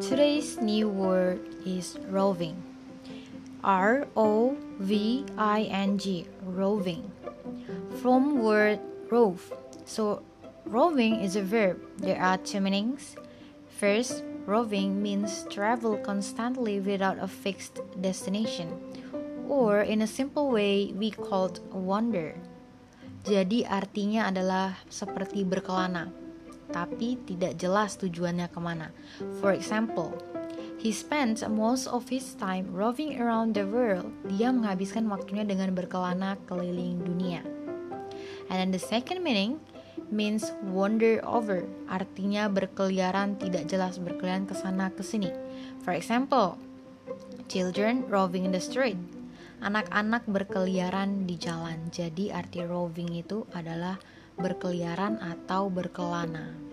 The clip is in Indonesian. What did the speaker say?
Today's new word is roving. R O V I N G, roving. From word rove. So, roving is a verb. There are two meanings. First, roving means travel constantly without a fixed destination. Or in a simple way, we called wander. Jadi artinya adalah seperti berkelana tapi tidak jelas tujuannya ke mana. For example, he spends most of his time roving around the world. Dia menghabiskan waktunya dengan berkelana keliling dunia. And then the second meaning means wander over, artinya berkeliaran tidak jelas berkeliaran ke sana ke sini. For example, children roving in the street. Anak-anak berkeliaran di jalan. Jadi arti roving itu adalah berkeliaran atau berkelana.